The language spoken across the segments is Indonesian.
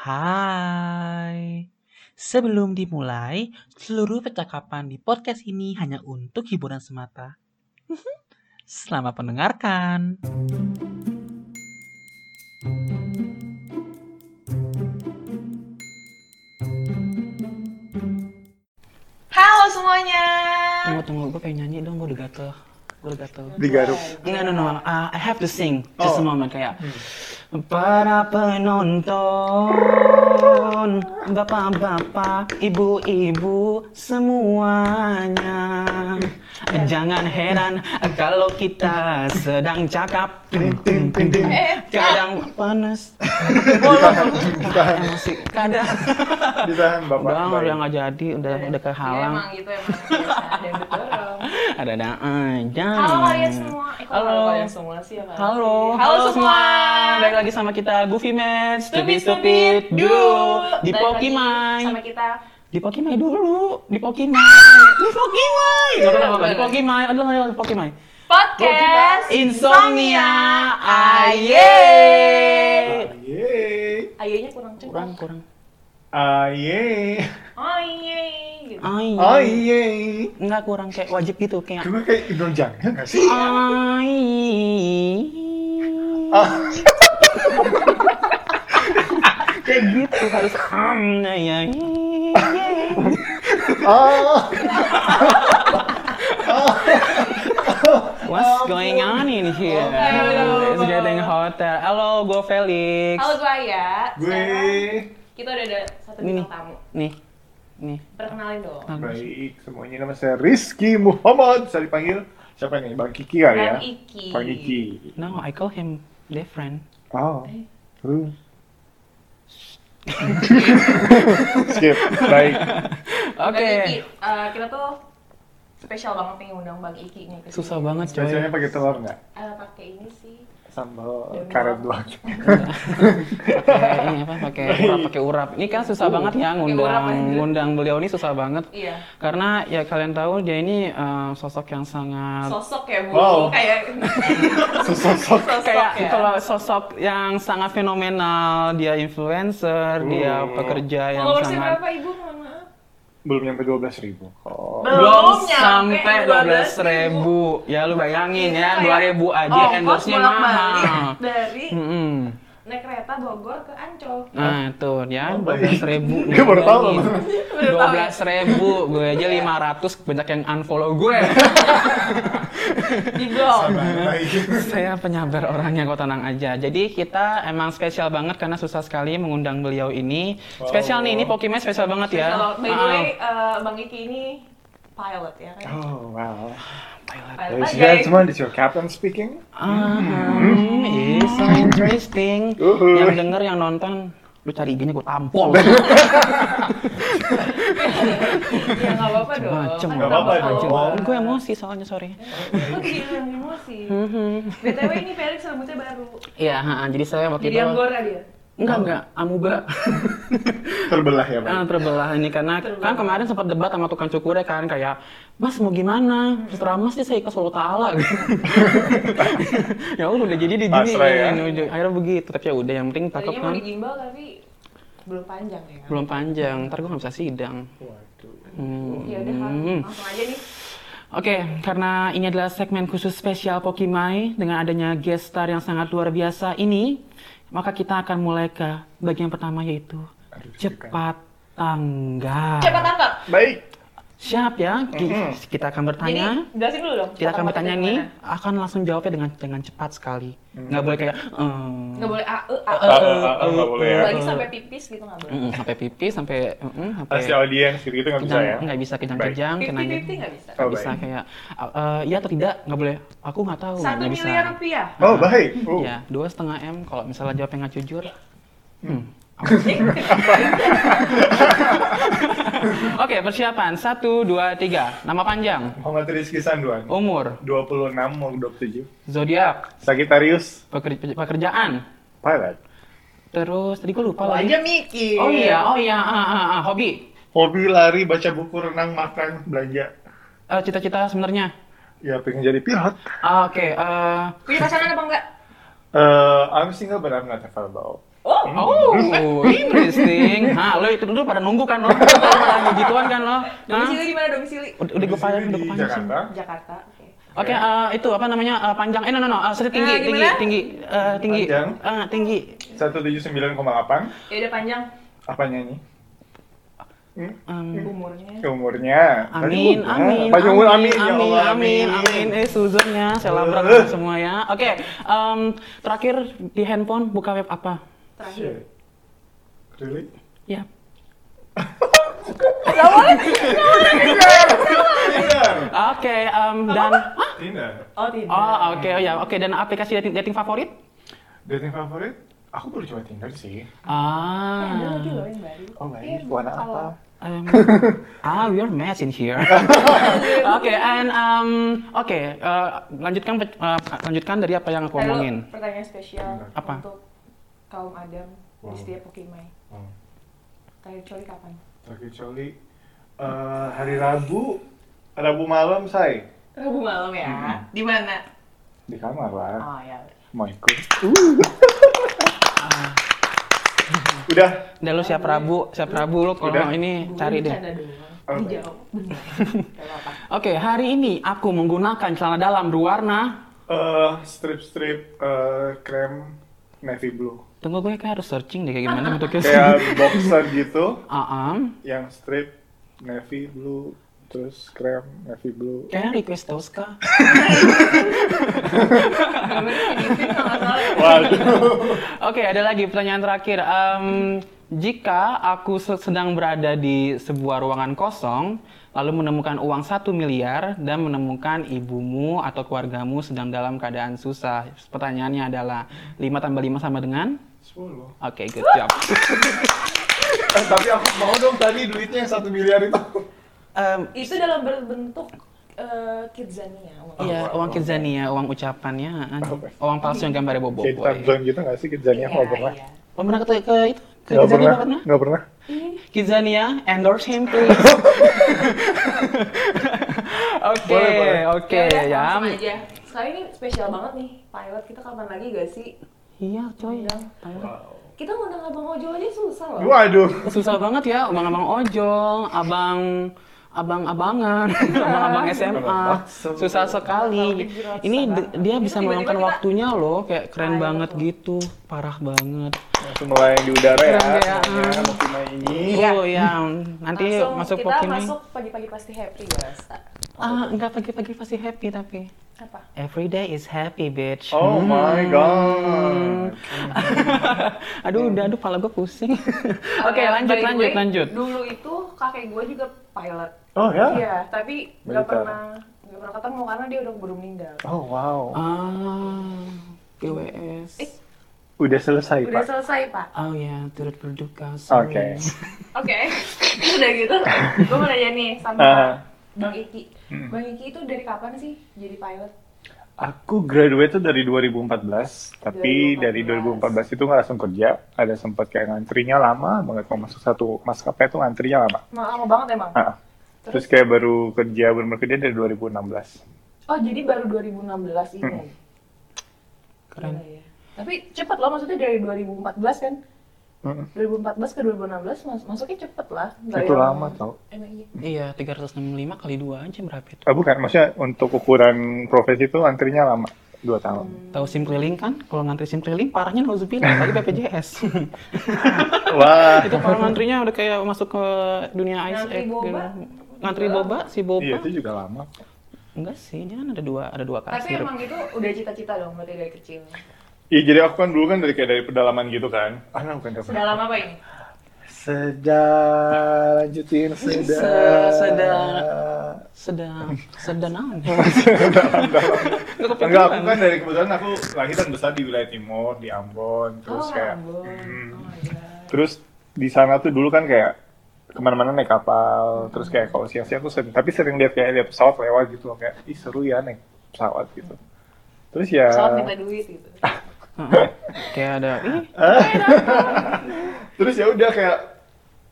Hai. Sebelum dimulai, seluruh percakapan di podcast ini hanya untuk hiburan semata. Selamat mendengarkan. Halo semuanya. Tunggu, tunggu. Gue pengen nyanyi dong. Gue udah gatel. Gue udah gatel. digaruk. Enggak, no, no. Uh, I have to sing. Just a Oh. moment. Kayak, Para penonton, bapak-bapak, ibu-ibu, semuanya. Jangan heran kalau kita sedang cakap. Kadang panas. Emosi. Kadang. ditahan bapak. Udah, udah nggak jadi. Udah, udah Ya, kehalang. emang gitu emang biasa ada yang. Ada-ada aja. Halo kalian semua. Eh, Halo. kalian semua sih ya, Halo, Halo, semua. Balik lagi sama kita Goofy Man, Stupid Stupid Stupid Duo di Pokimai. Sama kita. Di Pokimai dulu, di Pokimai. Di Pokimai. Gak apa-apa, di Pokimai. Aduh, aduh, di Pokimai. Podcast Insomnia. Aye. Aye. Ayahnya kurang cepat. Kurang, kurang. Aye. Aye. Gitu. Aye. Aye. Enggak kurang kayak wajib gitu kayak Cuma kayak Indonesian ya nggak sih? Ah. kayak gitu harus am ya ya. Ah. What's going on in here? Aduh. It's getting hotter. Halo, gue Felix. Halo gue Aya. Gue. Kita udah ada satu bintang tamu. Nih, nih. Perkenalin dong. Baik, semuanya nama saya Rizky Muhammad. Saya dipanggil siapa nih? Bang Kiki kali ya? Bang Iki. Bang Kiki. No, I call him different. Oh. Eh. Hmm. Skip. Baik. Oke. Bang Iki, eh, kita tuh spesial banget nih ngundang Bang Iki nih. Susah banget coy. Spesialnya pakai telur nggak? Eh, pakai ini sih. Sambal Demi karet doang. Pakai ini apa? Pakai urap, pakai urap. Ini kan susah banget ya ngundang ngundang beliau ini susah banget. Iya. Karena ya kalian tahu dia ini eh, sosok yang sangat Sosok ya bu. Wow. Kayak Sosok. sosok kayak ya. kalau sosok yang sangat fenomenal, dia influencer, dia Oh. pekerja yang Followersnya sangat berapa ibu? Belum nyampe 12 ribu. Oh. Belum sampai 12 ribu. Ya lu bayangin ya, 2 ribu aja Ongkos endorse-nya mahal. Dari Mm-mm. naik kereta Bogor ke Ancol. Nah tuh ya, Oh, 12 ribu. Gue baru tahu. Ya? 12 ribu, gue aja 500 banyak yang unfollow gue. Saya penyabar orangnya kok tenang aja. Jadi kita emang spesial banget karena susah sekali mengundang beliau ini. Spesial nih, ini Pokemon spesial banget ya. Kalau by the Ah, way, eh, Bang Iki ini pilot ya kan? Oh, wow. pilot. Pilot aja. gentlemen, this is your captain speaking. Ah, is so interesting. Uhuh. Yang denger, yang nonton, lu cari IG-nya gue tampol. Ya nggak apa-apa dong. Macem. Kan Nggak apa-apa dong. gue emosi soalnya, sorry. Jadi yang emosi. BTW ini Felix rambutnya baru. Iya, jadi saya waktu Jadi itu... anggora dia. Enggak, enggak, amuba. Terbelah ya, Bang. Ah, terbelah ini karena kan kemarin sempat debat sama tukang cukurnya kan kayak Mas mau gimana? Terserah Mas sih saya ikhlas Allah Ta'ala ya udah udah jadi diginiin Pasrah ya. akhirnya begitu tapi ya udah yang penting mau kan digimbal tapi belum panjang ya belum panjang ntar gue nggak bisa sidang Waduh. Hmm. Ya udah Hmm. langsung aja nih. Oke, karena ini adalah segmen khusus spesial Pokimai dengan adanya guest star yang sangat luar biasa ini, maka kita akan mulai ke bagian pertama yaitu Aduh, cepat tanggap. Cepat tangkap. Baik. Siap ya, Ki- kita akan bertanya. Jadi jelasin dulu dong. kita akan bertanya nih, akan langsung jawabnya dengan dengan cepat sekali. Nggak boleh kayak ehm, Nggak boleh a e a e. nggak boleh ya. Lagi sampai pipis gitu nggak boleh. mm, sampai pipis, sampai mm, sampai Pasti audiens gitu nggak bisa ya. nggak bisa kejang-kejang, kenanya. fifty nggak bisa. Nggak Oh, bisa kayak eh, iya atau tidak, nggak boleh. Aku nggak tahu, Satu miliar rupiah. Oh, baik. Oh. Ya, dua setengah m. Kalau misalnya jawabnya nggak jujur, hmm. Oke, persiapan. Satu, dua, tiga. Nama panjang, Muhammad Rizky Sanduan. umur, 26 mau 27. zodiak, Sagittarius. pekerja- pekerjaan. Pilot. Terus tadi gue lupa Oh, lagi. aja mikir. Oh iya, oh iya, ah, ah, ah, hobi. Hobi lari, baca buku, renang, makan, belanja. Eh, cita-cita sebenarnya. Ya pengen jadi pilot. Ah, Oke, eh, Punya pasangan apa enggak? Uh, I'm single but I'm not available. Oh, Oh, interesting. Nah, lo itu dulu pada nunggu kan lo. Pada gituan kan lo. Domisili di mana domisili? Udah, udah gue pancing, udah di gue pancing. Jakarta. Jakarta. Oke. Oke, eh, itu apa namanya eh, panjang? Eh, no, no, no, eh, sorry, tinggi, Eh, tinggi, tinggi, eh, tinggi, Panjang. Eh, tinggi. 179,8. Ya udah panjang Apanya ini? Hmm? Em, umurnya. Umurnya. Amin, amin, Panjang umur, amin, ya amin, Allah, amin, amin. Eh, suzonnya, saya labrak Eh. semua ya. Oke, em, terakhir di handphone buka web apa? Terakhir. Shit. Really? Ya. Tinder. Oke, dan Tinder. Oh, tidak. oh, oke, oh ya, oke. Dan aplikasi dating, dating favorit? Dating favorit? Aku baru coba Tinder sih. Ah. Ada lagi loh yang baru. Oh, baik. Warna apa? Um, ah, we are match in here. Oke, and um, oke, eh, lanjutkan eh, lanjutkan dari apa yang aku omongin. pertanyaan spesial Apa? untuk kaum Adam Wow. di setiap Pokimai. Oh. Terakhir coli kapan? Terakhir coli eh, hari Rabu, Rabu malam say Rabu malam ya. Di mana? di kamar lah. Oh ya. Mau ikut? Udah. Dan lu siap Rabu, siap Rabu lu kalau Udah. ini cari deh. Oke. Oke, hari ini aku menggunakan celana dalam berwarna. Eh, strip-strip eh, krem navy blue. Tunggu gue kayak harus searching deh kayak gimana bentuknya. Kayak boxer gitu, Ah, am. yang strip navy blue, terus krem navy blue. Kayaknya request Tosca. Waduh. Oke, ada lagi pertanyaan terakhir. Em, jika aku se- sedang berada di sebuah ruangan kosong, lalu menemukan uang satu miliar dan menemukan ibumu atau keluargamu sedang dalam keadaan susah, pertanyaannya adalah 5 tambah 5 sama dengan? 10. Oke, good job. Eh, tapi aku mau dong tadi duitnya yang satu miliar itu. Em, Itu dalam berbentuk eh, Kidzania. uang. Iya, Oh, uang oh. Kidzania, uang ucapannya, an- Oke. uang palsu yang gambarnya bobo time zone gitu gak sih Kidzania? Iya, Nggak pernah. iya. Oh, pernah ke, ke itu? Ke Nggak Kidzania pernah. nggak pernah? Nggak pernah. Kidzania, endorse him please. Oke, oke ya. langsung aja. Sekarang ini spesial banget nih. Pilot kita kapan lagi gak sih? Iya, coy. Wow. Kita ngundang abang ojol aja susah loh. Waduh. Susah banget ya, abang-abang ojol, abang abang-abangan, abang-abang SMA. bakso. Susah sekali. Ini dia bisa meluangkan kita- waktunya loh, kayak keren Ah, banget gitu. Parah banget. Langsung mulai di udara ya. Keren ya. semuanya, Mukina ini. Iya. Oh ya, nanti masuk kita Pokimai. masuk pagi-pagi pasti happy guys. Ah, enggak pagi-pagi pasti happy tapi. Apa? Every day is happy, bitch. Oh my god. aduh, udah, aduh, kepala gue pusing. Oke, Eh, lanjut, lanjut, way, lanjut. Dulu itu kakek gue juga pilot. Oh ya? Iya, tapi nggak pernah nggak pernah ketemu karena dia udah keburu meninggal. Oh wow. Ah, GWS. Eh. Udah selesai Udah pak. selesai pak. Oh ya, turut berduka. Oke. Oke, udah gitu. Gue mau nanya nih sama Ah. Bang Iki. Hmm. Bang Iki itu dari kapan sih jadi pilot? Aku graduate tuh dari 2014, tapi 2014. dari 2014 itu nggak langsung kerja. Ada sempat kayak ngantrinya lama banget mau masuk satu maskapai tuh ngantrinya lama. Ma- Lama banget emang. Ah. Terus kayak baru kerja benar kerja dari 2016. Oh jadi baru 2016 ini. Hmm. Keren. Gila ya. Tapi cepet loh maksudnya dari 2014 kan? Mm. 2014 ke 2016 mas masuknya cepet lah. Nggak Itu yang- lama tau. Emang iya. Iya, 365 kali 2 aja berapa itu? Ah, bukan, maksudnya untuk ukuran profesi itu antrinya lama, dua tahun. Tahu Simpliling kan? Kalau ngantri Simpliling parahnya nauzubillah, tadi BPJS. Wah, itu kalau ngantrinya udah kayak masuk ke dunia ice Ngantri boba? gitu. Ngantri boba, si boba. iya itu juga lama. Enggak sih, dia kan ada dua ada dua Tapi kasir. emang itu udah cita-cita dong berarti dari kecil. Iya jadi aku kan dulu kan dari kayak dari pedalaman gitu kan. Ah, nah, bukan Sudah lama apa ini? Sedang lanjutin sedang. Se- sedang. Sedang sedang? Nggak Enggak, aku kan dari kebetulan aku lahir dan besar di wilayah timur, di Ambon, terus oh, kayak Ambon. Hmm. Oh God. terus di sana tuh dulu kan kayak ke mana-mana naik kapal, terus kayak kalau siang-siang tuh sering, tapi sering lihat kayak lihat pesawat lewat gitu loh kayak ih seru ya naik pesawat gitu. Terus ya Pesawat minta duit gitu. Kayak ada ih terus ya udah kayak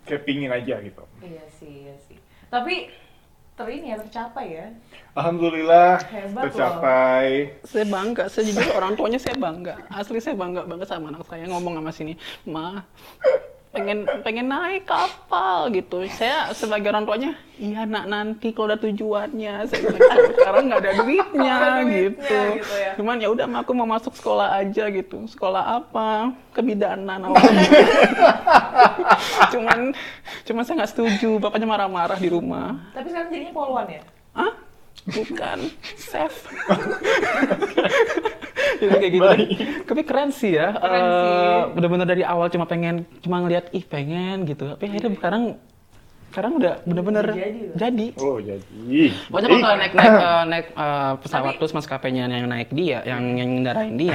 kayak pingin aja gitu. Iya sih, iya sih. Tapi terini ya tercapai ya. Alhamdulillah Hebat tercapai. Saya bangga, saya jujur orang tuanya saya bangga. Asli saya bangga banget sama anak saya ngomong sama sini, ma pengen pengen naik kapal gitu. Saya sebagai orang tuanya, iya nak nanti kalau ada tujuannya. Saya bilang "Ah, sekarang nggak ada duitnya Nggak ada duitnya, gitu. gitu ya. Cuman ya udah aku mau masuk sekolah aja gitu. Sekolah apa? Kebidanan awalnya. cuman cuman saya nggak setuju. Bapaknya marah-marah di rumah. Tapi sekarang jadinya poluan ya? Hah? Bukan, chef. Jadi kayak gitu. Tapi, tapi keren sih ya. Keren Eh, sih. Bener-bener dari awal cuma pengen, cuma ngeliat ih pengen gitu. Tapi akhirnya sekarang sekarang udah bener-bener Jadi jadi. Oh jadi. Pokoknya kalau naik naik eh, naik eh, pesawat terus maskapainya yang naik dia, yang yang ngendarain dia,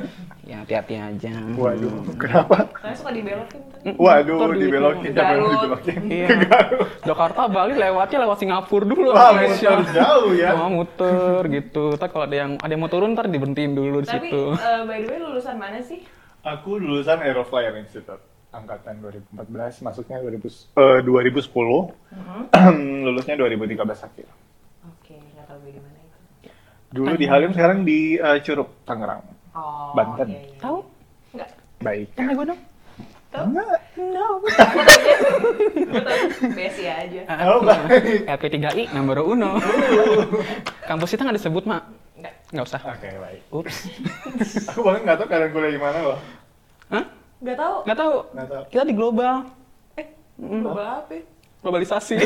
ya hati-hati aja. Waduh, kenapa? Karena suka dibelokin kan. Waduh, duitnya. dibelokin, siapa yang Garut. dibelokin? Iya. Ke. Jakarta Bali lewatnya lewat Singapura dulu Wah, Malaysia. muter jauh ya. Mau muter gitu. Ntar kalau ada yang ada yang mau turun ntar diberhentiin dulu di Tapi situ. eh, by the way lulusan mana sih? Aku lulusan Aeroflyer Institute angkatan 2014, masuknya 2000, eh, 2010, lulusnya 2013 akhir. Oke, nggak tahu gue di mana itu. Dulu di Halim, sekarang di eh, Curug, Tangerang. Oh, Banten. iya, iya. Tahu? Nggak. Baik. Tanya gue dong. Enggak. No. Besi aja. Oh, baik. LP3I number uno. Kampus kita nggak disebut, Mak. Nggak. Nggak usah. Oke, baik. Ups. Aku bahkan nggak tahu kalian kuliah di mana loh. Hah? Nggak tahu. Nggak tahu. Kita di global. Eh, global apa? ya? Globalisasi.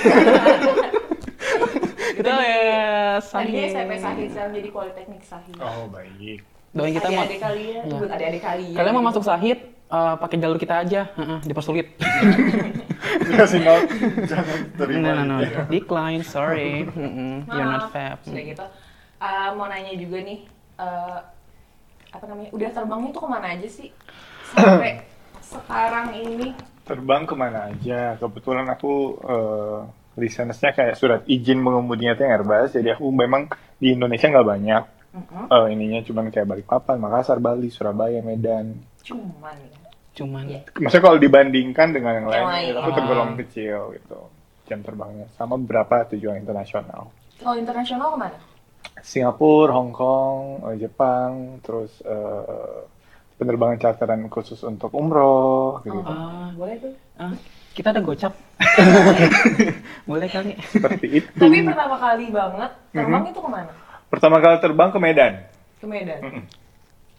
kita ya Tadinya sahih. SMP Sahid, sekarang jadi Politeknik Sahid. Oh, baik. Doain kita mau. adik-adik kalian, Iya. buat adik-adik kalian. Kalian mau masuk sahid, eh, pakai jalur kita aja, Heeh, dipersulit. Dikasih not, jangan terima. No, no, no. Ya. Decline, sorry. Mm-mm, You're not fab. Sudah gitu. Eh, mau nanya juga nih, eh, apa namanya? Udah terbangnya tuh ke mana aja sih? Sampai sekarang ini. Terbang ke mana aja? Kebetulan aku eh, lisensinya kayak surat izin mengemudinya itu yang Airbus, jadi aku memang di Indonesia nggak banyak. Mm-mm. Eh, ininya cuman kayak Balikpapan, Makassar, Bali, Surabaya, Medan. Cuman ya. Cuman Iya. Maksudnya kalau dibandingkan dengan yang lain, lain. aku Ah. tergolong kecil gitu jam terbangnya. Sama beberapa tujuan internasional. Kalau internasional ke mana? Singapura, Hong Kong, eh, Jepang, terus eh, penerbangan charteran khusus untuk umroh, gitu. Ah. Boleh tuh. ah, kita ada gocap. Boleh kali. Seperti itu. Tapi pertama kali banget terbang Mhm. itu ke mana? Pertama kali terbang ke Medan. Ke Medan. Mm-mm.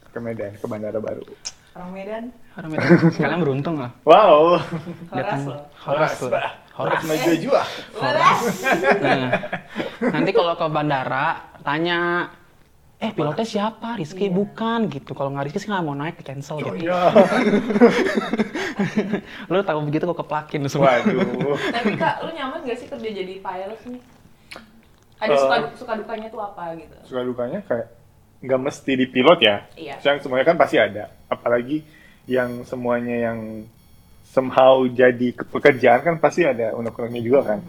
Ke Medan, ke Bandara Baru. Orang Medan. Orang Medan. Kalian beruntung lah. Wow. Horas loh. Horas loh. Horas. Maju jua. Horas. Nah, nanti kalau ke bandara tanya, eh pilotnya siapa? Rizky Iya. bukan gitu. Kalau nggak Rizky sih nggak mau naik, cancel Oh, gitu. iya. Lu tahu begitu kok keplakin semua. Waduh. Tapi kak, lu nyaman gak sih kerja jadi pilot nih? Ada Eh. suka suka dukanya tuh apa gitu? Suka dukanya kayak nggak mesti di pilot ya. Iya. Yang semuanya kan pasti ada. Apalagi yang semuanya yang somehow jadi ke- pekerjaan kan pasti ada unek-uneknya juga kan.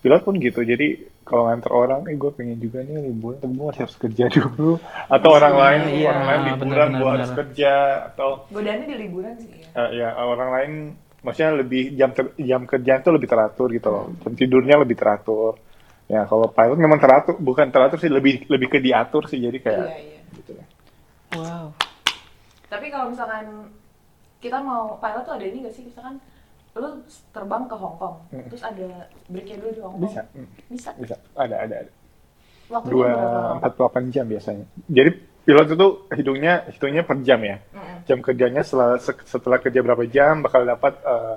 Pilot pun gitu. Jadi kalau nganter orang, eh gue pengen juga nih liburan, tapi gue masih harus kerja dulu. Atau orang lain, iya, orang lain benar, liburan, gue harus kerja. Atau Godaannya di liburan sih ya. eh, ya orang lain, maksudnya lebih jam ter- jam kerjaan tuh lebih teratur gitu loh. Jam tidurnya lebih teratur. Ya kalau pilot memang teratur, bukan teratur sih lebih lebih ke diatur sih. Jadi kayak Iya, iya. gitu ya. Wow. Tapi kalau misalkan kita mau pilot tuh ada ini gak sih? Misalkan lu terbang ke Hong Kong, Hmm. terus ada breaknya dulu di Hong Kong. Bisa, hmm, Bisa. bisa. Ada, ada, ada. Waktunya Dua empat delapan jam biasanya. Jadi pilot itu hidungnya hitungnya per jam ya. Mm-mm. Jam kerjanya setelah setelah kerja berapa jam bakal dapat eh,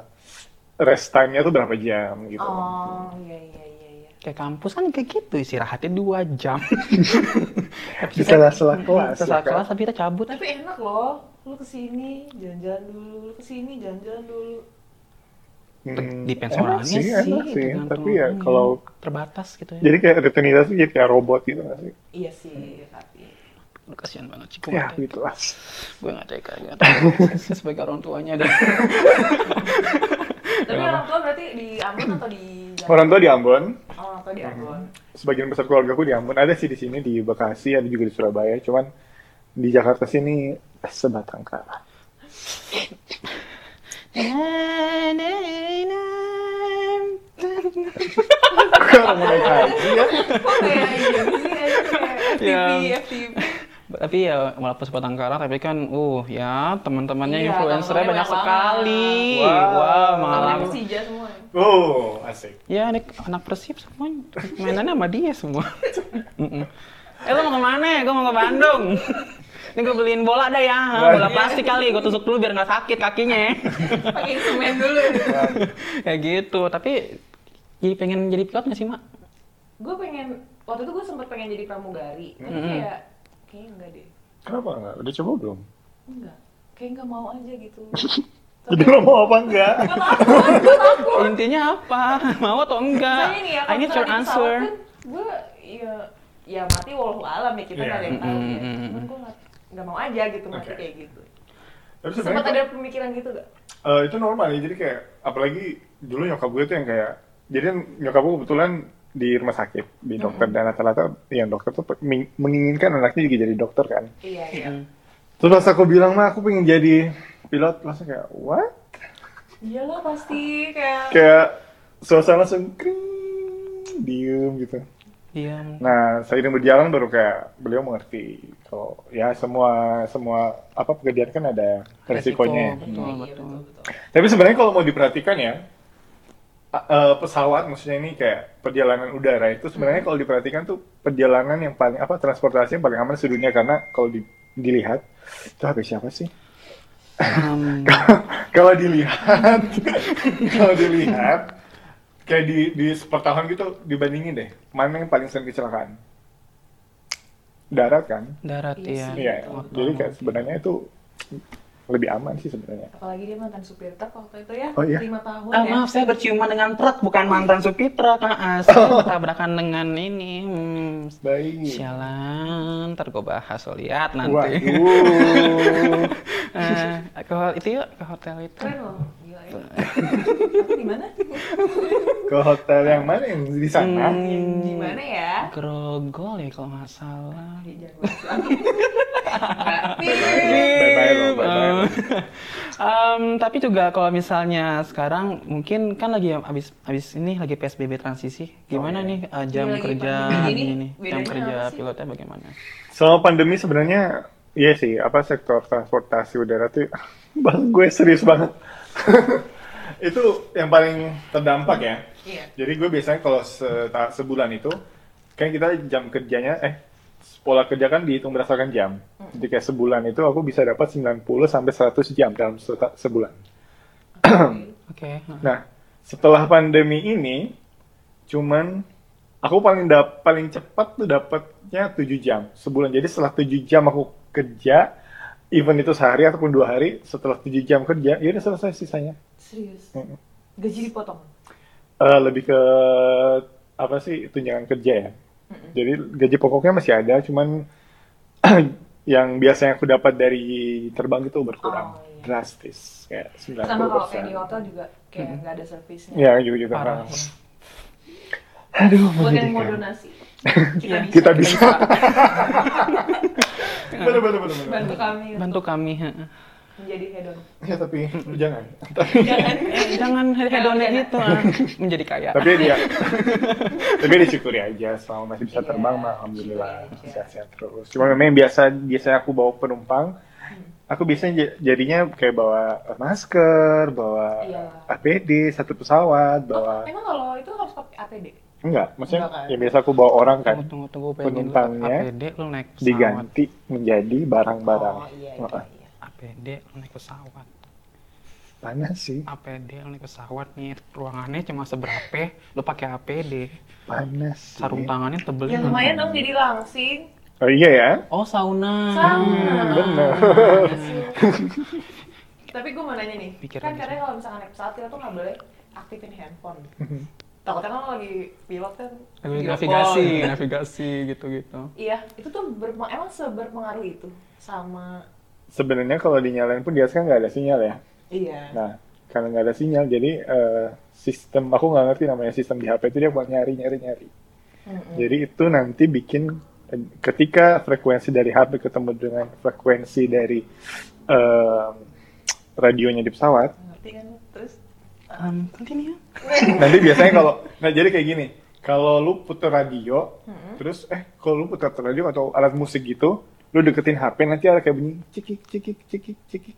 rest time-nya tuh berapa jam gitu. Oh, iya iya iya iya. Kayak kampus kan kayak gitu, istirahatnya dua jam. Di sela-sela kelas. Setelah ya kan? kelas tapi kita cabut. Tapi enak loh. Lu ke sini jalan-jalan dulu, lu ke sini jalan-jalan dulu. Hmm, Depends enak orangnya sih, sih. enak sih. Tapi ya kalau terbatas gitu ya. jadi kayak rutinitas jadi kayak robot gitu nggak sih? Iya sih, tapi Aduh, kasihan banget sih. Gue Ya gitu lah. Gue nggak tega. Saya sebagai orang tuanya dan tapi orang tua berarti di Ambon atau di Orang tua di Ambon, Oh, orang tua di Ambon. sebagian besar keluarga aku di Ambon. Ada sih di sini di Bekasi, ada juga di Surabaya. Cuman di Jakarta sini sebatang kara. Orang mau naik haji ya. Kok kayak ini sih? Kayak Ya. FTV, tapi ya walaupun sepotong kara tapi kan uh ya teman-temannya Iya, influencernya banyak banyak sekali. Wow. Persija semua. Oh, asik. ya anak, anak persib semuanya mainannya sama dia semua. Eh lo mau ke mana? Gue mau ke Bandung. Ini gue beliin bola dah ya. Bola plastik kali. Gue tusuk dulu biar nggak sakit kakinya. Pakai semen dulu. kayak gitu. Tapi jadi pengen jadi pilot nggak sih mak gue pengen waktu itu gue sempet pengen jadi pramugari tapi Mm-mm. kayak kayaknya enggak deh Kenapa enggak? Udah coba belum? enggak kayak nggak mau aja gitu Jadi lo mau apa enggak? Gak takut, gue takut intinya apa mau atau enggak nih ya, I need your answer kan, gue ya ya mati walau alam ya kita nggak ada yang tahu Mm, ya. mm, mm, Cuman gue nggak mau aja gitu mati Oke. kayak gitu. Tapi Sempat sebenarnya ada pemikiran gitu gak? eh, itu normal ya. Jadi kayak apalagi dulu nyokap gue tuh yang kayak jadi nyokap gue kebetulan di rumah sakit di dokter dan rata-rata yang dokter tuh meng- menginginkan anaknya juga jadi dokter kan. Iya iya. Terus pas aku bilang mah aku pengen jadi pilot langsung kayak what? Iyalah pasti kayak. Kayak suasana langsung kring, diem gitu. iya Nah, seiring berjalan baru kayak beliau mengerti kalau ya semua semua apa pekerjaan kan ada resikonya. Resiko, betul Iya, betul betul betul. Tapi sebenarnya kalau mau diperhatikan ya, eh, pesawat maksudnya ini kayak perjalanan udara itu sebenarnya kalau diperhatikan tuh perjalanan yang paling apa transportasi yang paling aman sedunia karena kalau di- dilihat itu HP siapa sih? Um, kalau dilihat, kalau dilihat kayak di di per tahun gitu dibandingin deh mana yang paling sering kecelakaan? Darat kan? darat Iya iya. Iya. Jadi kayak sebenarnya itu lebih aman sih sebenarnya. Apalagi dia mantan supir truk waktu itu ya. Oh, iya? Lima tahun Ah, ya. maaf, saya berciuman dengan truk, bukan mantan supir truk. Ah, ah, saya bertabrakan dengan ini. Hmm, Baik. sialan, ntar gue bahas, lihat nanti. Waduh. Eh, ke itu yuk, ke hotel itu. Keren loh. Gila ya. Tapi di mana? Ke hotel yang mana yang di sana? Hmm, Di mana ya? Grogol ya kalau nggak salah. Di Jawa. Tapi Bye-bye lo, Em, tapi juga kalau misalnya sekarang mungkin kan lagi abis abis ini lagi PSBB transisi. Gimana Oh, iya. nih eh, jam lagi kerja ini, ini, jam kerja pilotnya bagaimana? Selama pandemi sebenarnya iya sih, apa sektor transportasi udara tuh bang gue serius banget. itu yang paling terdampak ya. Iya. Jadi gue biasanya kalau seta- sebulan itu kan kita jam kerjanya eh pola kerja kan dihitung berdasarkan jam. Jadi kayak sebulan itu aku bisa dapat 90 sampai 100 jam dalam sebulan. Oke. Nah, setelah pandemi ini, cuman aku paling dap paling cepat tuh dapatnya 7 jam sebulan. Jadi setelah 7 jam aku kerja, even itu sehari ataupun dua hari, setelah 7 jam kerja, ya udah selesai sisanya. Serius. Mm. Gaji dipotong. Eh, lebih ke apa sih tunjangan kerja ya. Jadi gaji pokoknya masih ada, cuman yang biasanya aku dapat dari terbang itu berkurang Oh, iya. drastis kayak 90%. Sama kalau kayak di hotel juga kayak nggak ada servisnya. Ya, juga juga. Parah. Aduh, Buat yang mau donasi, kita bisa. kita bisa. bener, bener, bener, bener. bantu kami Bantu kami. Ya tapi jangan. Tapi, Jangan. Jangan hedonnya gitu ah. menjadi kaya. tapi dia, tapi disyukuri aja selama masih bisa Iya, terbang mah alhamdulillah aja. sehat-sehat terus. Cuma memang yang biasa biasanya aku bawa penumpang, aku biasanya jadinya kayak bawa masker, bawa Iya. APD satu pesawat, Oh, bawa emang kalau itu harus pakai APD? enggak, maksudnya Enggak kan? yang biasa aku bawa orang kan Tunggu, tunggu, tunggu, penumpangnya APD lu naik pesawat. diganti menjadi barang-barang. Oh iya, iya, iya. APD lu naik pesawat. Panas sih, APD lu naik pesawat nih ruangannya cuma seberapa lu pakai APD panas. sih. sarung tangannya tebelnya Ya lumayan dong jadi langsing. Oh iya ya. oh sauna Sama. bener. Tapi gue mau nanya nih, Pikiran kan katanya kalau misalkan naik pesawat kita tuh nggak boleh aktifin handphone. Takutnya kan lagi pilot kan Lagi navigasi call. navigasi gitu gitu Iya, itu tuh berpeng- emang seberpengaruh itu sama Sebenarnya kalau dinyalain pun kan nggak ada sinyal ya. Iya. Nah, karena nggak ada sinyal, jadi eh, sistem aku nggak ngerti namanya sistem di HP itu dia buat nyari nyari nyari. Mm-mm. Jadi itu nanti bikin ketika frekuensi dari HP ketemu dengan frekuensi dari eh, radionya di pesawat, Ngerti kan? Terus um, continue nanti biasanya kalau nah jadi kayak gini, kalau lu puter radio, terus eh kalau lu puter radio atau alat musik gitu, lu deketin HP nanti ada kayak bunyi cikik cikik cikik cikik.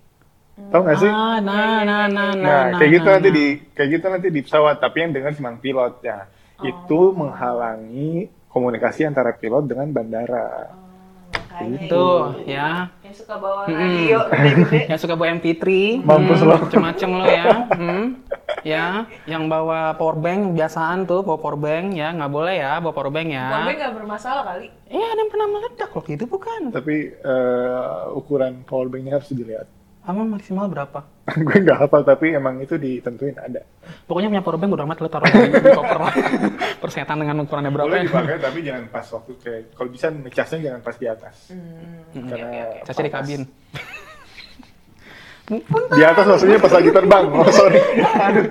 Tahu nggak sih? Ah, nah, nah, nah, nah, Nah, nah, kayak gitu nah, nanti nah. di kayak gitu nanti di pesawat, tapi yang dengar cuma pilot ya. Itu Oh. menghalangi komunikasi antara pilot dengan bandara. Oh, Itu ya. yang suka bawa Mm-mm. radio gede-gede. Yang suka bawa MP3, Mampus hmm, lo. macem-macem lo ya. Hmm, ya, yang bawa power bank biasaan tuh bawa power bank ya, nggak boleh ya bawa power bank ya. Powerbank nggak bermasalah kali. Iya, ada yang pernah meledak loh gitu bukan? Tapi eh, ukuran powerbanknya harus dilihat. Apa maksimal berapa? gue nggak hafal tapi emang itu ditentuin ada. Pokoknya punya power bank udah amat lo taruh di koper lah. Persetan dengan ukurannya berapa Boleh ya? dipakai tapi jangan pas waktu kayak kalau bisa ngecasnya jangan pas di atas. Hmm. Karena oke, oke. Caca di kabin. Di atas maksudnya pas lagi terbang. Oh sorry. Aduh.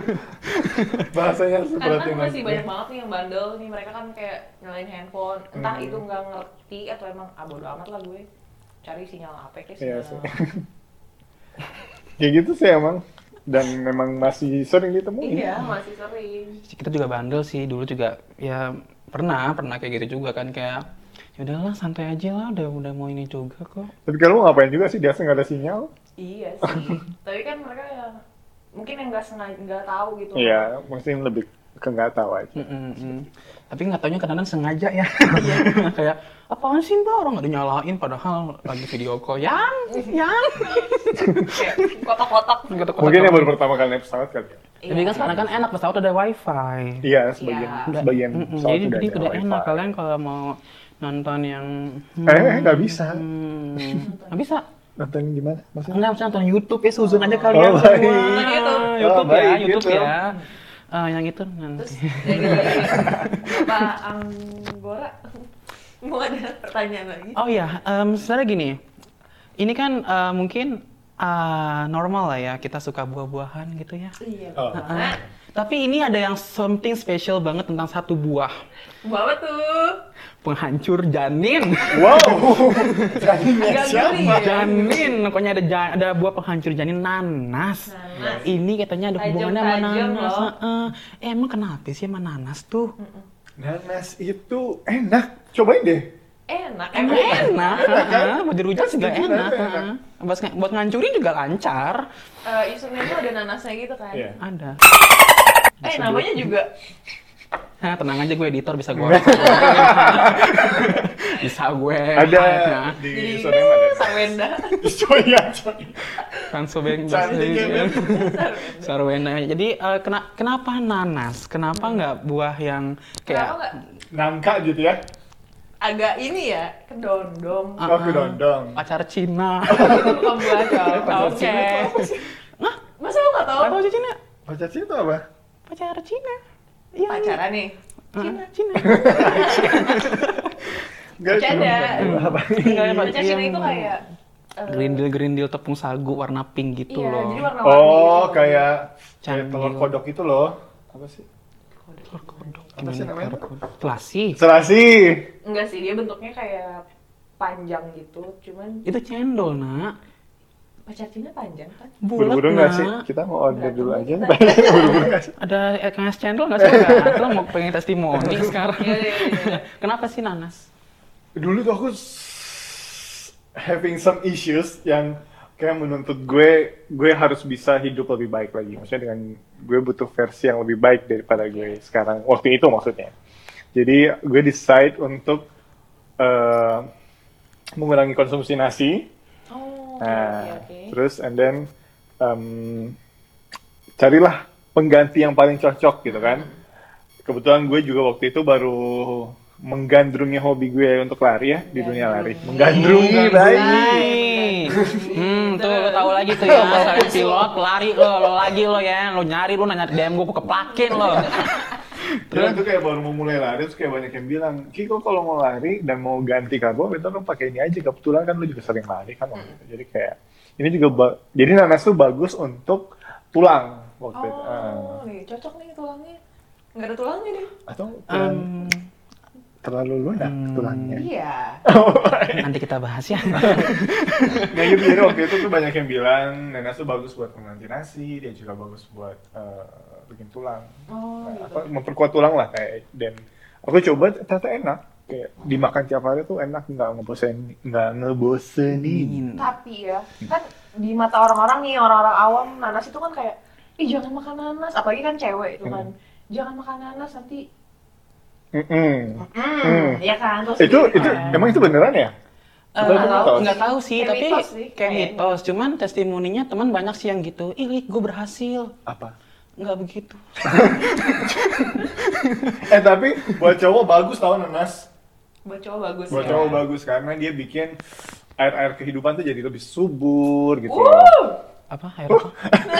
Bahasanya Karena seperti kan masih banyak banget nih yang bandel nih mereka kan kayak nyalain handphone entah Hmm. itu nggak ngerti atau emang ah bodo amat lah gue cari sinyal apa kayak Iya sinyal sih. Kayak gitu sih emang. Dan memang masih sering ditemuin. iya masih sering kita juga bandel sih dulu juga ya pernah pernah kayak gitu juga kan kayak ya udahlah santai aja lah udah udah mau ini juga kok Tapi kalau ngapain juga sih di atas nggak ada sinyal? iya sih tapi kan mereka ya mungkin yang nggak sengaja nggak tahu gitu Iya, mungkin lebih ke nggak tahu aja. Mm-mm-mm. Tapi nggak taunya kadang-kadang sengaja ya kayak apaan sih mbak orang nggak dinyalain padahal lagi video call yang yang kotak-kotak. Mungkin yang baru pertama kali naik pesawat kali ya. tapi kan sekarang kan enak pesawat ada wifi Iya, sebagian Iya. sebagian pesawat jadi jadi udah enak kalian kalau mau nonton yang Eh, nggak bisa. Hmm, nggak bisa Nonton gimana? Maksudnya? Bisa nonton YouTube ya, Suzon aja kalian Oh, semua. baik. Nonton YouTube. Oh, ya, baik, YouTube gitu. ya. Ah, yang itu terus nanti. dari Bapak Anggora mau ada pertanyaan lagi Oh iya, em, sebenarnya gini. Ini kan eh, mungkin ah, normal lah ya, kita suka buah-buahan gitu ya. iya Oh. banget Tapi ini ada yang something special banget tentang satu buah. Bapak tuh Penghancur janin. Wow. Janinnya Agak siapa? janin, pokoknya ada ja- ada buah penghancur janin nanas. Nanas. Ini katanya ada hubungannya sama nanas. loh. Heeh. Eh, emang kenapa sih sama nanas tuh? Nanas itu enak. Cobain deh. enak Emang enak, Enak kan? buat dirujuk juga enak. enak. heeh. Buat, buat ngancurin juga lancar. Eh, Isunnya tuh ada nanasnya gitu kan Iya. Ada. eh namanya juga Nah, tenang aja gue editor bisa gue. bisa gue. Ada Nah, di jadi Sonem ada. Sarwenda ya, kan ya, Ben. Sarwena. Jadi eh, kena- kenapa nanas? Kenapa nggak buah yang kayak Nangka gitu ya. agak ini ya kedondong Ah, Oh, ah. kedondong. pacar Cina? bukan buah Pacar oke Cina? Hah? masa lo nggak tahu Tahu aja Cina? Pacar Cina itu apa? Pacar Cina. Iya. pacaran nih Cina. Cina. Enggak, Bercanda. Apa? Enggak, ya, Pak. pacar Cina itu kayak eh, Gerindil-gerindil tepung sagu warna pink gitu iya loh. jadi warna-warni Oh, gitu. kayak kayak telur kodok itu loh. Apa sih? Kodok. Apa sih namanya? Telasi. Serasi. enggak sih dia bentuknya kayak panjang gitu cuman Itu cendol, nak. Pacar Cina panjang kan Bulat, Buru-buru nggak sih? Kita mau order dulu aja. Buru-buru nggak sih? Ada KS cendol nggak sih? Lo mau pengen testimoni sekarang. Iya, iya, iya. Kenapa sih nanas? Dulu tuh aku having some issues yang kayak menuntut gue gue harus bisa hidup lebih baik lagi. Maksudnya dengan gue butuh versi yang lebih baik daripada gue sekarang. Waktu itu maksudnya. Jadi gue decide untuk eh, mengurangi konsumsi nasi. Oh Nah, oke oke terus and then em, carilah pengganti yang paling cocok gitu kan. Kebetulan gue juga waktu itu baru menggandrungi hobi gue untuk lari ya di dunia lari. Menggandrungi bayi. Hmm, tuh lo tahu lagi tuh ya, pilot lari lo, lo lagi lo ya, lo nyari lo nanya DM gue keplakin lo. Terus itu kayak baru mau mulai lari terus kayak banyak yang bilang, Kiko kalau mau lari dan mau ganti karbo, itu lo pakai ini aja. Kebetulan kan lo juga sering lari kan waktu itu. Jadi kayak ini juga jadi nanas tuh bagus untuk tulang waktu itu. Ah. oh nih cocok nih tulangnya nggak ada tulangnya nih Atau tulang Em, terlalu lunak tulangnya. iya nanti kita bahas ya. Nah gitu, jadi waktu itu tuh banyak yang bilang nanas tuh bagus buat pengganti nasi, dia juga bagus buat eh, bikin tulang. oh Nah, gitu apa, memperkuat tulang lah kayak dan aku coba ternyata enak kayak dimakan tiap hari tuh enak nggak ngebosen nggak ngebosenin Tapi ya, kan di mata orang-orang nih, orang-orang awam, nanas itu kan kayak, ih jangan makan nanas, apalagi kan cewek itu kan. Jangan makan nanas nanti, Mm-mm. hmm, ya kan? Terus itu itu kan. emang itu beneran ya mitos? nggak tahu sih, Kayak tapi mitos sih, kayak mitos. Cuman testimoninya teman banyak sih yang gitu. Ih, gue berhasil. apa Nggak begitu. eh tapi buat cowok bagus tau nanas Buat cowok bagus buat ya. cowok bagus karena dia bikin air air kehidupan tuh jadi lebih subur gitu Uh, Apa? Air apa?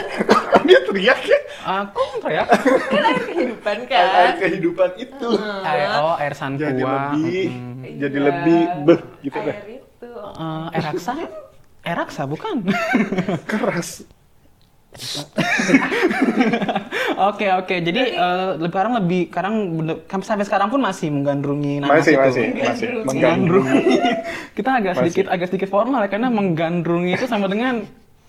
dia teriak ya Aku teriak. kan air kehidupan air, air kan? kehidupan itu Air, oh, air santua. jadi lebih Mm-mm. jadi Iya. lebih beh gitu deh Air itu. Eh, air raksa? Air raksa bukan? keras Oke oke, jadi eh, sekarang lebih sekarang bener- kan sampai sekarang pun masih menggandrungi nanas masih itu. masih masih Menggandrungi. menggandrung Kita agak Masih. sedikit agak sedikit formal ya karena menggandrungi itu sama dengan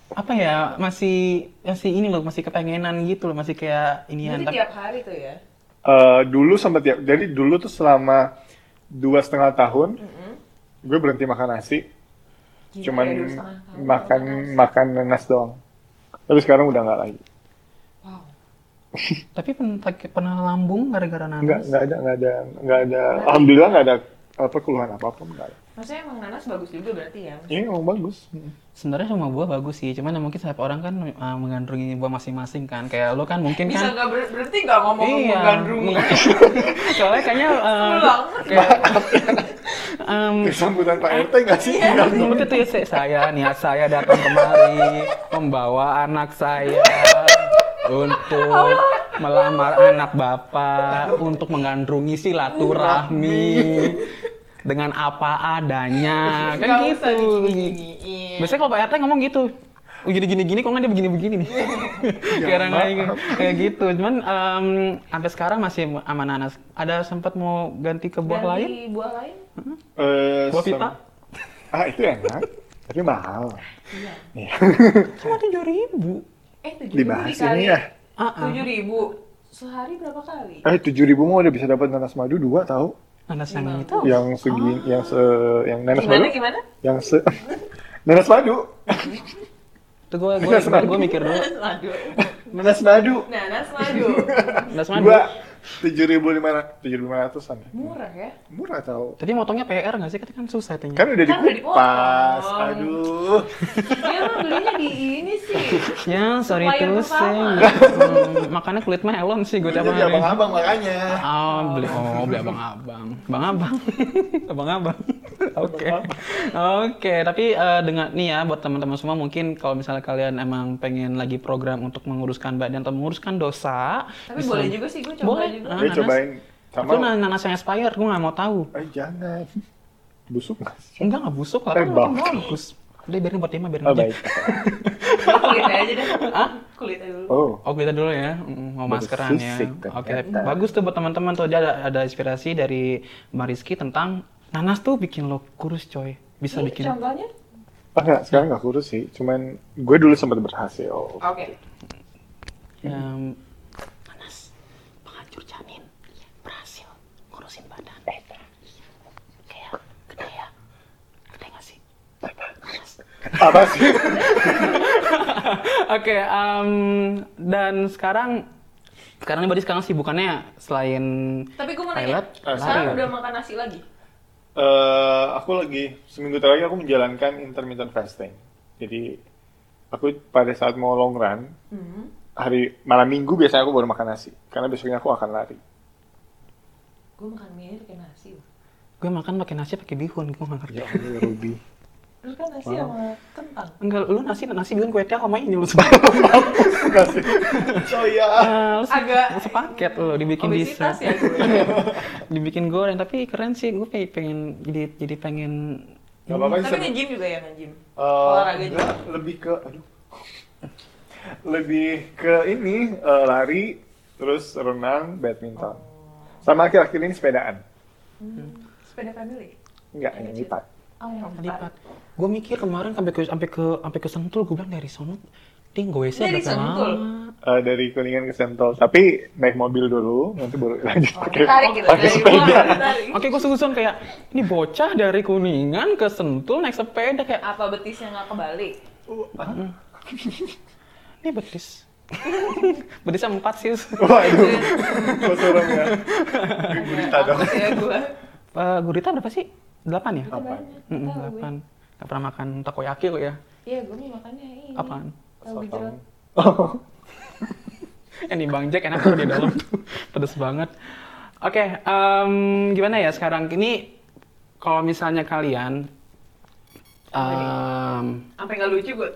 apa ya masih masih ini loh masih kepengenan gitu loh masih kayak inian Berarti tiap hari tuh ya? Eh, dulu sempat ya jadi dulu tuh selama dua setengah tahun Mm-mm. gue berhenti makan nasi Gila cuman ya, makan makan nanas doang tapi sekarang udah nggak lagi. Tapi pen- pernah lambung gara-gara nanas. nggak nggak ada nggak ada nggak ada alhamdulillah nggak ada apa keluhan apa apa nggak ada Maksudnya emang nanas bagus juga berarti ya? ini emang bagus Sebenarnya semua buah bagus sih, cuman ya mungkin setiap orang kan uh, menggandrungi buah masing-masing kan. Kayak lo kan mungkin Bisa kan nggak ber- berarti nggak ngomong Iya. menggandrungi? Soalnya kayaknya uh, Pulang. kayak um, sambutan Pak RT nggak sih Seperti itu ya saya niat saya datang kemari membawa anak saya untuk melamar anak bapak untuk menggandrungi silaturahmi dengan apa adanya kan gitu. Biasanya kalau Pak RT ngomong gitu. Oh, gini gini gini kok nggak dia begini begini nih. lain kayak gitu. Cuman em, sampai sekarang masih sama nanas. Ada sempat mau ganti ke buah lain? Ganti buah lain? Eh, Buah sem- pita? ah itu enak tapi mahal Iya. Iya. Cuma tujuh ribu. Eh tujuh dibahas ribu ini ya Ah, ah. tujuh ribu sehari berapa kali? eh tujuh ribu mau udah bisa dapat nanas madu dua tahu Nanas yang itu. yang segi yang se yang nanas Gimana madu gimana? yang se nanas madu Itu gue gue mikir dulu. Nanas madu. nanas madu Nanas madu. Nanas madu. dua tujuh ribu lima tujuh ribu lima ratusan Murah ya? murah tau Tapi motongnya PR nggak sih? Kan susah itunya. kan udah Kan udah dikupas dipotong. aduh Dia mah belinya di ini sih. Ya, sorry tuh pertama. sih. Makanya kulit mah elon sih gue tiap hari. abang-abang makanya Oh, beli oh, beli abang-abang. Abang-abang. abang-abang. Oke. Oke, tapi eh, dengan nih ya buat teman-teman semua mungkin kalau misalnya kalian emang pengen lagi program untuk menguruskan badan atau menguruskan dosa, Tapi bisa- boleh juga sih gue coba Boleh. Juga. Ah, gue nanas. cobain Itu sama nan- nanas yang expired, gue nggak mau tahu. eh jangan busuk nggak? Enggak, nggak busuk lah, Eh, kan bagus. Udah biarin buat Tema, biarin oh aja. baik Kulitnya aja deh. Kulitnya dulu. oh Oh, kita dulu ya, Mm, mau maskeran ya. Oke, bagus tuh buat teman-teman tuh dia ada, ada inspirasi dari Mbak Rizky tentang nanas tuh bikin lo kurus coy. Bisa Ini bikin. contohnya? Ah, enggak, sekarang nggak kurus sih. Cuman gue dulu sempat berhasil. Oke. Em, nanas penghancur janin berhasil ngurusin badan. Eh, kayak gede ya, gede nggak sih? Nanas. Apa sih? Oke, em, dan sekarang sekarang ini berarti sekarang sibukannya selain Tapi gue mau Pilot, nanya, sekarang ya? udah makan nasi lagi? Eh, aku lagi seminggu terakhir aku menjalankan intermittent fasting. Jadi aku pada saat mau long run Hmm. hari malam minggu biasanya aku baru makan nasi karena besoknya aku akan lari. Gue makan mie pakai nasi. loh. gue makan pakai nasi pakai bihun, gue nggak ngerti. Ya Allah, Ruby. Terus kan nasi sama kentang. Enggak, lu nasi nasi bihun kue tiaw sama ini lu semua. Nasi. Soya. Eh, lu Agak lu sepaket lu dibikin dessert. ya dibikin goreng tapi keren sih gue pengen, pengen jadi jadi pengen Gak apa-apa sih. Tapi nge-gym juga ya nge-gym. Eh, Olahraga juga. enggak, lebih ke aduh. lebih ke ini eh, lari terus renang badminton sama akhir-akhir ini sepedaan Sepeda family. enggak yang lipat Oh, yang lipat gue mikir kemarin sampai ke sampai ke sampai ke sentul gue bilang dari sono Ting, gue sih Dari Sentul? Eh, dari Kuningan ke Sentul. Tapi naik mobil dulu, nanti baru lanjut Oh, pakai tarik gitu pakai dari sepeda. Oke, gue susun kayak ini bocah dari Kuningan ke Sentul naik sepeda kayak Apa betisnya nggak kebalik? ini betis. Betisnya empat sih. Waduh, kok serem ya. Gurita dong. Apa ya gua? Eh, gurita berapa sih? Delapan ya? Apa? Mm, gue. delapan. Gak pernah makan takoyaki lo ya? Iya, gue mau makannya ini. Apaan? Tahu gejrot. Oh, Ini Bang Jack enak tuh di dalam tuh. Pedes banget. Oke, em, gimana ya sekarang ini kalau misalnya kalian Sampai nggak lucu gue.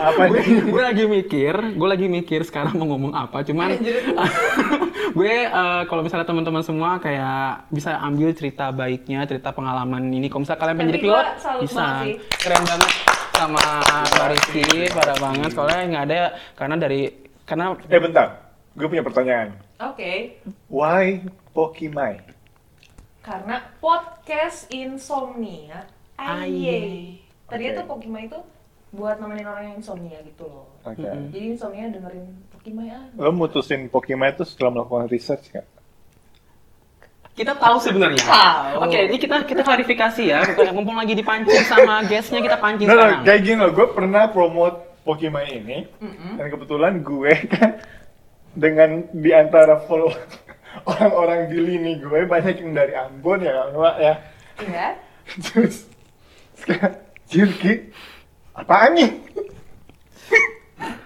apa nih? gue lagi mikir, gue lagi mikir sekarang mau ngomong apa, cuman gue eh, kalau misalnya teman-teman semua kayak bisa ambil cerita baiknya, cerita pengalaman ini. Kalau misalnya kalian pengen jadi pilot, bisa. Keren banget sama Mbak Rizky, parah banget. Soalnya nggak ada karena dari karena Eh bentar, gue punya pertanyaan. Oke. Why Pokimai? Karena podcast insomnia. Aye. Tadinya Oke. tuh Pokimai itu buat nemenin orang yang insomnia gitu loh. Oke. Mm-mm. Jadi insomnia dengerin Pokimai ah. Lo mutusin Pokimai itu setelah melakukan research nggak? kita tahu sebenarnya. Oke, ini kita kita klarifikasi ya. Mumpung lagi dipancing sama guestnya kita pancing Nah, sekarang. kayak gini loh, gue pernah promote Pokimai ini, Mm-mm. dan kebetulan gue kan dengan di antara follow orang-orang di lini gue banyak yang dari Ambon ya, Wak, ya. Iya. Terus sekarang Jirki, apaan nih?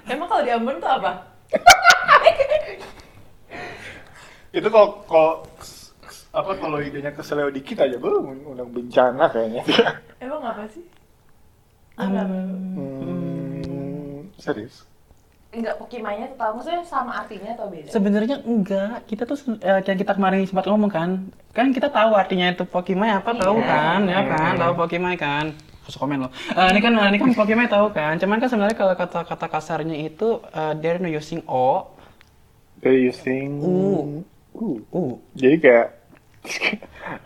Emang kalau di Ambon tuh apa? Itu kalau kalau apa kalau idenya keseleo dikit aja belum undang bencana kayaknya. Emang apa sih? Enggak. Hmm, serius? Enggak Pokimainya tuh tahu maksudnya sama artinya atau beda? Sebenarnya enggak. Kita tuh eh, yang kita kemarin sempat ngomong kan, kan kita tahu artinya itu Pokimai apa tahu Iya. kan, ya kan, tahu Pokimai kan. Terus komen loh. Eh, ini kan ini kan Pokimai tahu kan. Cuman kan sebenarnya kalau kata-kata kasarnya itu eh, they're not using o, They're using Uh. Uh. u. Jadi kayak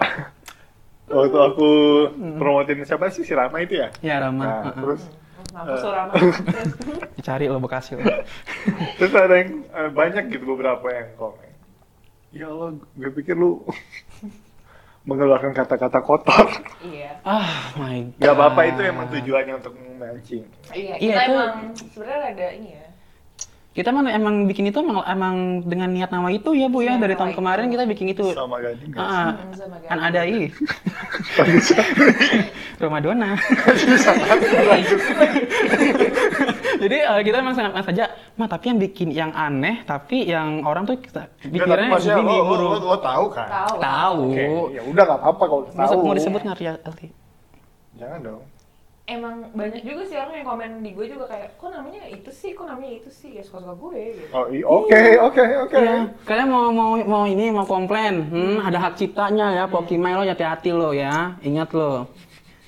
waktu aku promotin siapa sih si Rama itu ya? Ya Rama. Nah, Heeh. terus Mampus lo Rama. Dicari lo Bekasi lo. terus ada yang eh, banyak gitu beberapa yang komen. Ya Allah, gue pikir lu mengeluarkan kata-kata kotor. Iya. ah my god. Gak apa-apa itu emang tujuannya untuk memancing. Iya, Iya, kita itu- emang sebenarnya ada ini ya. Kita emang, emang bikin itu emang, emang dengan niat nawa itu ya bu ya dari tahun itu. kemarin kita bikin itu. Sama gading guys. Ah, Hmm, sama kan Gaby. ada i rumah dona. Jadi eh, kita emang sangat saja, mah tapi yang bikin yang aneh, tapi yang orang tuh maksudnya begini lo, lo, lo, lo tahu kan? Tahu. Tahu. Oke, ya udah nggak apa-apa kalau Mau, tahu. mau disebut nggak ya Elti? Jangan dong. Emang banyak juga sih orang yang komen di gue juga kayak, kok namanya itu sih, kok namanya itu sih, ya suka-suka gue gitu. Oh, i- oke, oke, oke. Iya. Kalian mau mau mau ini mau komplain, hmm, ada hak ciptanya ya, Pokimai lo hati-hati lo ya, ingat lo.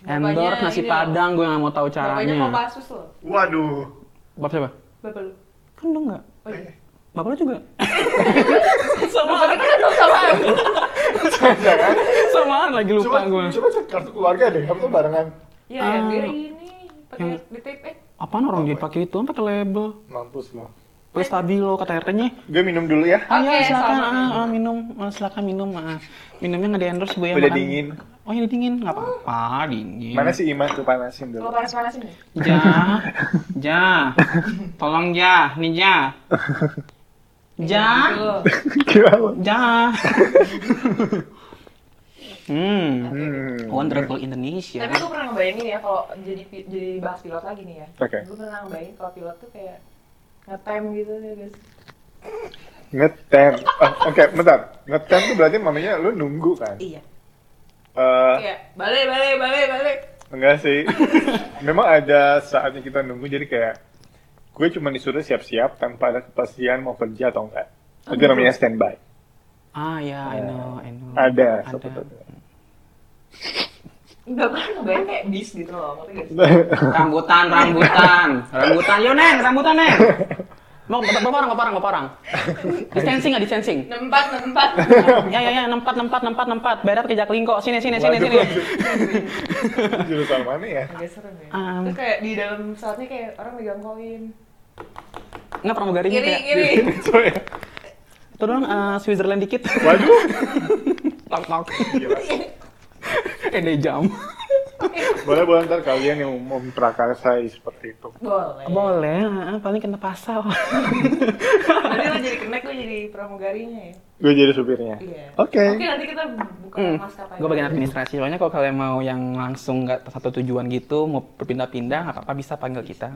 Endorse nasi padang, gue nggak mau tahu Bapaknya caranya. Kopassus loh. Waduh. Bapak siapa? Bapak lu. Kan lo nggak. Oh iya. Bapak lo juga. Bapak kita kan dong sama. Samaan lagi lupa Coba, gue. coba cek kartu keluarga deh, kamu tuh barengan. Iya, Ah. ini pakai Yang- DTP. Apaan orang jadi pakai itu, pakai label. Mampus lo. Pakai stabilo kata RT-nya. Gue minum dulu ya. Ah, Oke, ya, silakan ah, ah, minum, Ah, silakan minum. Ah. Minumnya nggak di endorse bu ya. Udah makan. dingin. Oh ini dingin, nggak apa-apa dingin. Mana sih Imas tuh panasin Kalau dulu. panas-panasin nih. Ja, Ja, tolong Ja, nih Ja. Ja. Gimana? Ja. Hmm, Hmm. wonderful Indonesia. Tapi gue pernah ngebayangin ya kalau jadi jadi bahas pilot lagi nih ya. Oke. Gue pernah ngebayangin kalau pilot tuh kayak ngetem gitu ya guys. Ngetem. Ah, Oke, bentar. Ngetem tuh berarti mamanya lu nunggu kan? Iya. Eh, Kayak balik balik balik balik. enggak sih. Memang ada saatnya kita nunggu jadi kayak gue cuma disuruh siap-siap tanpa ada kepastian mau kerja atau enggak. Itu namanya standby. Ah ya, I know, I know. Ada. Ada. satu. Enggak gue ngebayang kayak bis gitu loh, ngerti? Rambutan, rambutan, rambutan, yo neng, rambutan neng. Mau berapa orang, berapa orang, berapa orang? Distancing nggak distancing? Nempat, nempat. ya ya ya, nempat nempat nempat nempat. Berat ke Jaklingko. Sini sini sini sini. Jurusan mana ya? Agak serem ya. Um, Terus kayak di dalam pesawatnya kayak orang megang koin. Nggak pramugarinya Kiri, kayak. kiri. Ya. Itu doang eh, Switzerland dikit. Waduh. Tok tok. Ede jam. Boleh boleh ntar kalian yang mau memprakarsai seperti itu. Boleh. Boleh, eh, paling kena pasal. Nanti lo jadi kenek, lo jadi pramugarinya ya. Gue jadi supirnya. Iya. Oke. Oke, nanti kita buka Hmm, maskapai. gue bagian administrasi. Soalnya kalau kalian mau yang langsung nggak satu tujuan gitu, mau berpindah-pindah, apa-apa bisa panggil kita.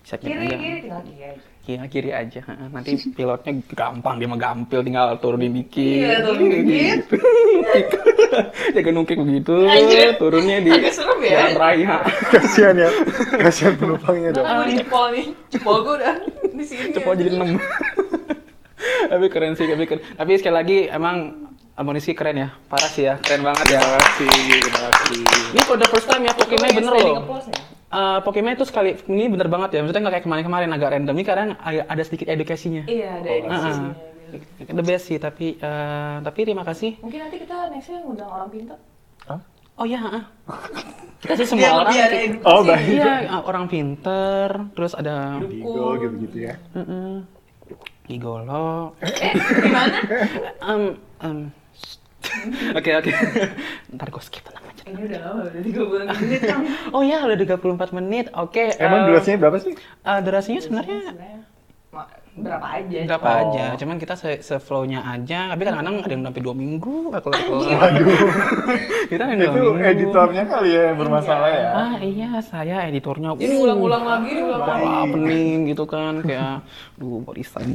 Bisa Kiri, kiri, tinggal kiri aja. Kiri, kiri aja. Heeh, Nanti pilotnya gampang, dia mah gampil, tinggal turunin dikit. Iya, turunin dikit. dia genungkik begitu, Anjir. turunnya di Agak serem ya. jalan raya. Kasihan ya. Kasihan penumpangnya dong. Gue dijepol nih. Jepol gue udah di sini. Cepol jadi enam. tapi keren sih, tapi keren. Tapi sekali lagi emang amunisi keren ya, parah sih ya, keren banget ya. Terima kasih, terima kasih. Ini for the first time ya Pokemon bener loh. Eh, Pokemon itu sekali ini bener banget ya. Maksudnya nggak kayak kemarin-kemarin agak random. Ini kadang ada sedikit edukasinya. Iya, ada Oh, edisinya. Heeh. The best sih, tapi eh, tapi terima kasih. Mungkin nanti kita nextnya ngundang orang pintar. Hah? Oh iya, heeh. kita sih semua orang. Oh, baik. Iya, orang pinter, terus ada Digo gitu-gitu ya. mm gigolo. Eh, gimana? Em, em, Oke oke. Ntar gue skip tenang aja. Ini udah lama, udah 30 menit. Oh ya udah 34 menit. Oke. Emang eh, durasinya berapa sih? eh, durasinya sebenarnya Sebenarnya berapa aja? berapa Oh. aja. Cuman kita se, flow-nya aja. Tapi kadang-kadang ada yang sampai dua minggu. nggak kelar Waduh. kita ada yang Itu minggu. editornya kali ya bermasalah ya. Ah iya saya editornya. Jadi uh, ulang-ulang lagi. Wah, pening gitu kan kayak duh mau resign.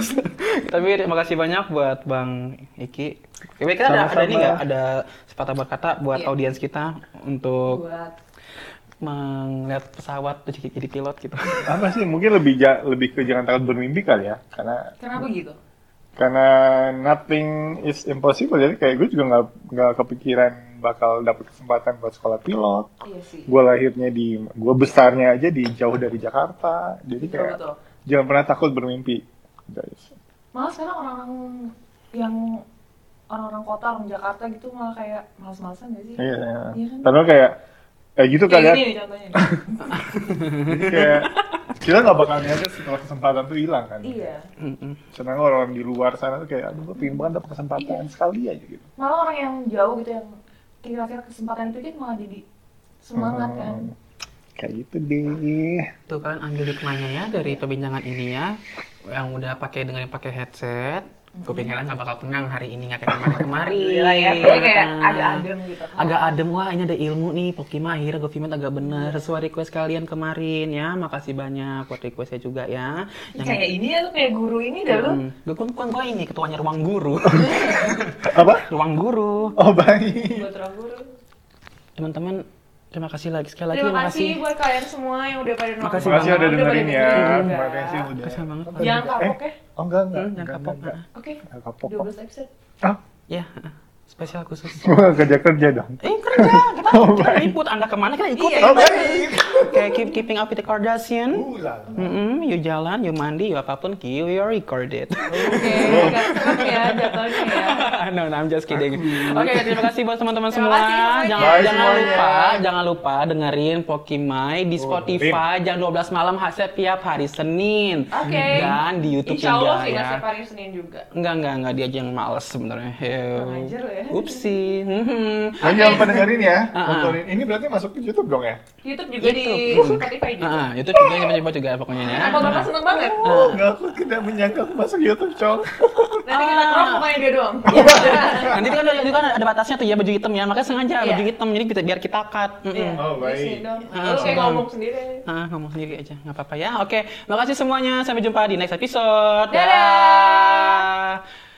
Tapi terima kasih banyak buat Bang Iki. Oke, kita ada, ada ini nggak? Ada sepatah berkata buat Iya. audiens kita untuk Buat melihat pesawat jadi, jadi pilot gitu. Apa sih? Mungkin lebih ja- lebih ke jangan takut bermimpi kali ya. Karena kenapa gitu? karena nothing is impossible jadi kayak gue juga nggak nggak kepikiran bakal dapet kesempatan buat sekolah pilot Iya sih. gue lahirnya di gue besarnya aja di jauh dari Jakarta jadi Betul, kayak betul. jangan pernah takut bermimpi guys Malah sekarang orang-orang yang orang-orang kota, orang Jakarta gitu malah kayak males-malesan gak sih? iya iya. Iya kan? padahal kayak kayak gitu Kayak kali ya nih. jadi kayak kita nggak bakal nyadar setelah kesempatan tuh hilang kan iya. Sedangkan orang di luar sana tuh kayak aduh gue pengen banget dapet kesempatan sekali aja gitu Malah orang yang jauh gitu yang kira-kira kesempatan itu kan malah jadi semangat kan. Hmm, kayak gitu deh Tuh kalian ambil hikmahnya ya dari perbincangan ini ya. Yang udah pakai dengan yang pakai headset. Kuping kalian nggak bakal tenang hari ini nggak kayak kemarin-kemarin. Gila ya, kayak kayak agak adem gitu. agak adem. Wah ini ada ilmu nih. Pokemon akhirnya Govimet agak bener. Sesuai request kalian kemarin ya. Makasih banyak buat requestnya juga ya. Kayak ini ya lu kayak guru ini dah lu. Hmm, gue kan gue ini ketuanya ruang guru. Apa? Ruang guru. Oh baik. Buat orang guru. teman-teman terima kasih lagi sekali lagi Terima kasih buat kalian semua yang udah pada nonton. Makasih Makasih udah dengerin ya. Terima kasih udah. Makasih banget. Jangan kapok ya. Oh enggak enggak. Hmm, jangan enggak, kapok, enggak, Oke. enggak kapok. 12 episode. Ah, ya spesial khusus gua kerja kerja dong. eh kerja kita, Oh, kita liput anda ke mana kita ikut Iya. Oh baik. kayak keep, keeping up with the Kardashian Ulah. Mm-mm, you jalan, you mandi, you apa pun, you are recorded. Oke, serem ya jatuhnya ya. no, no, I'm just kidding. Oke, terima kasih buat teman-teman semua. kasih. Jangan Bye jangan semuanya. lupa, jangan lupa dengerin Pokimai di Oh, Spotify jam 12 malam setiap hari Senin. Oke. Dan di YouTube Insya Allah juga sih nggak ya. setiap hari Senin juga. Enggak, enggak, enggak dia aja yang males sebenarnya. Kurang ajar lo ya. Upsi. Nah, jangan lupa dengerin ya. Ah, ah. Ini berarti masuk ke YouTube dong ya? YouTube juga di YouTube. Spotify juga. Ah, YouTube juga coba-coba juga pokoknya ya. Apa bapak seneng banget? Oh, enggak aku tidak menyangka aku masuk YouTube, Cong. Nanti kita crop mukanya dia doang. Nanti kan ada, kan ada batasnya tuh ya baju hitam ya, makanya sengaja Iya. baju hitam jadi kita biar kita cut. Iya. Oh, baik. Di. Ah, Lu kayak seneng. ngomong sendiri. Ah, ngomong sendiri aja, nggak apa-apa ya. Oke, makasih semuanya. Sampai jumpa di next episode. Dadah.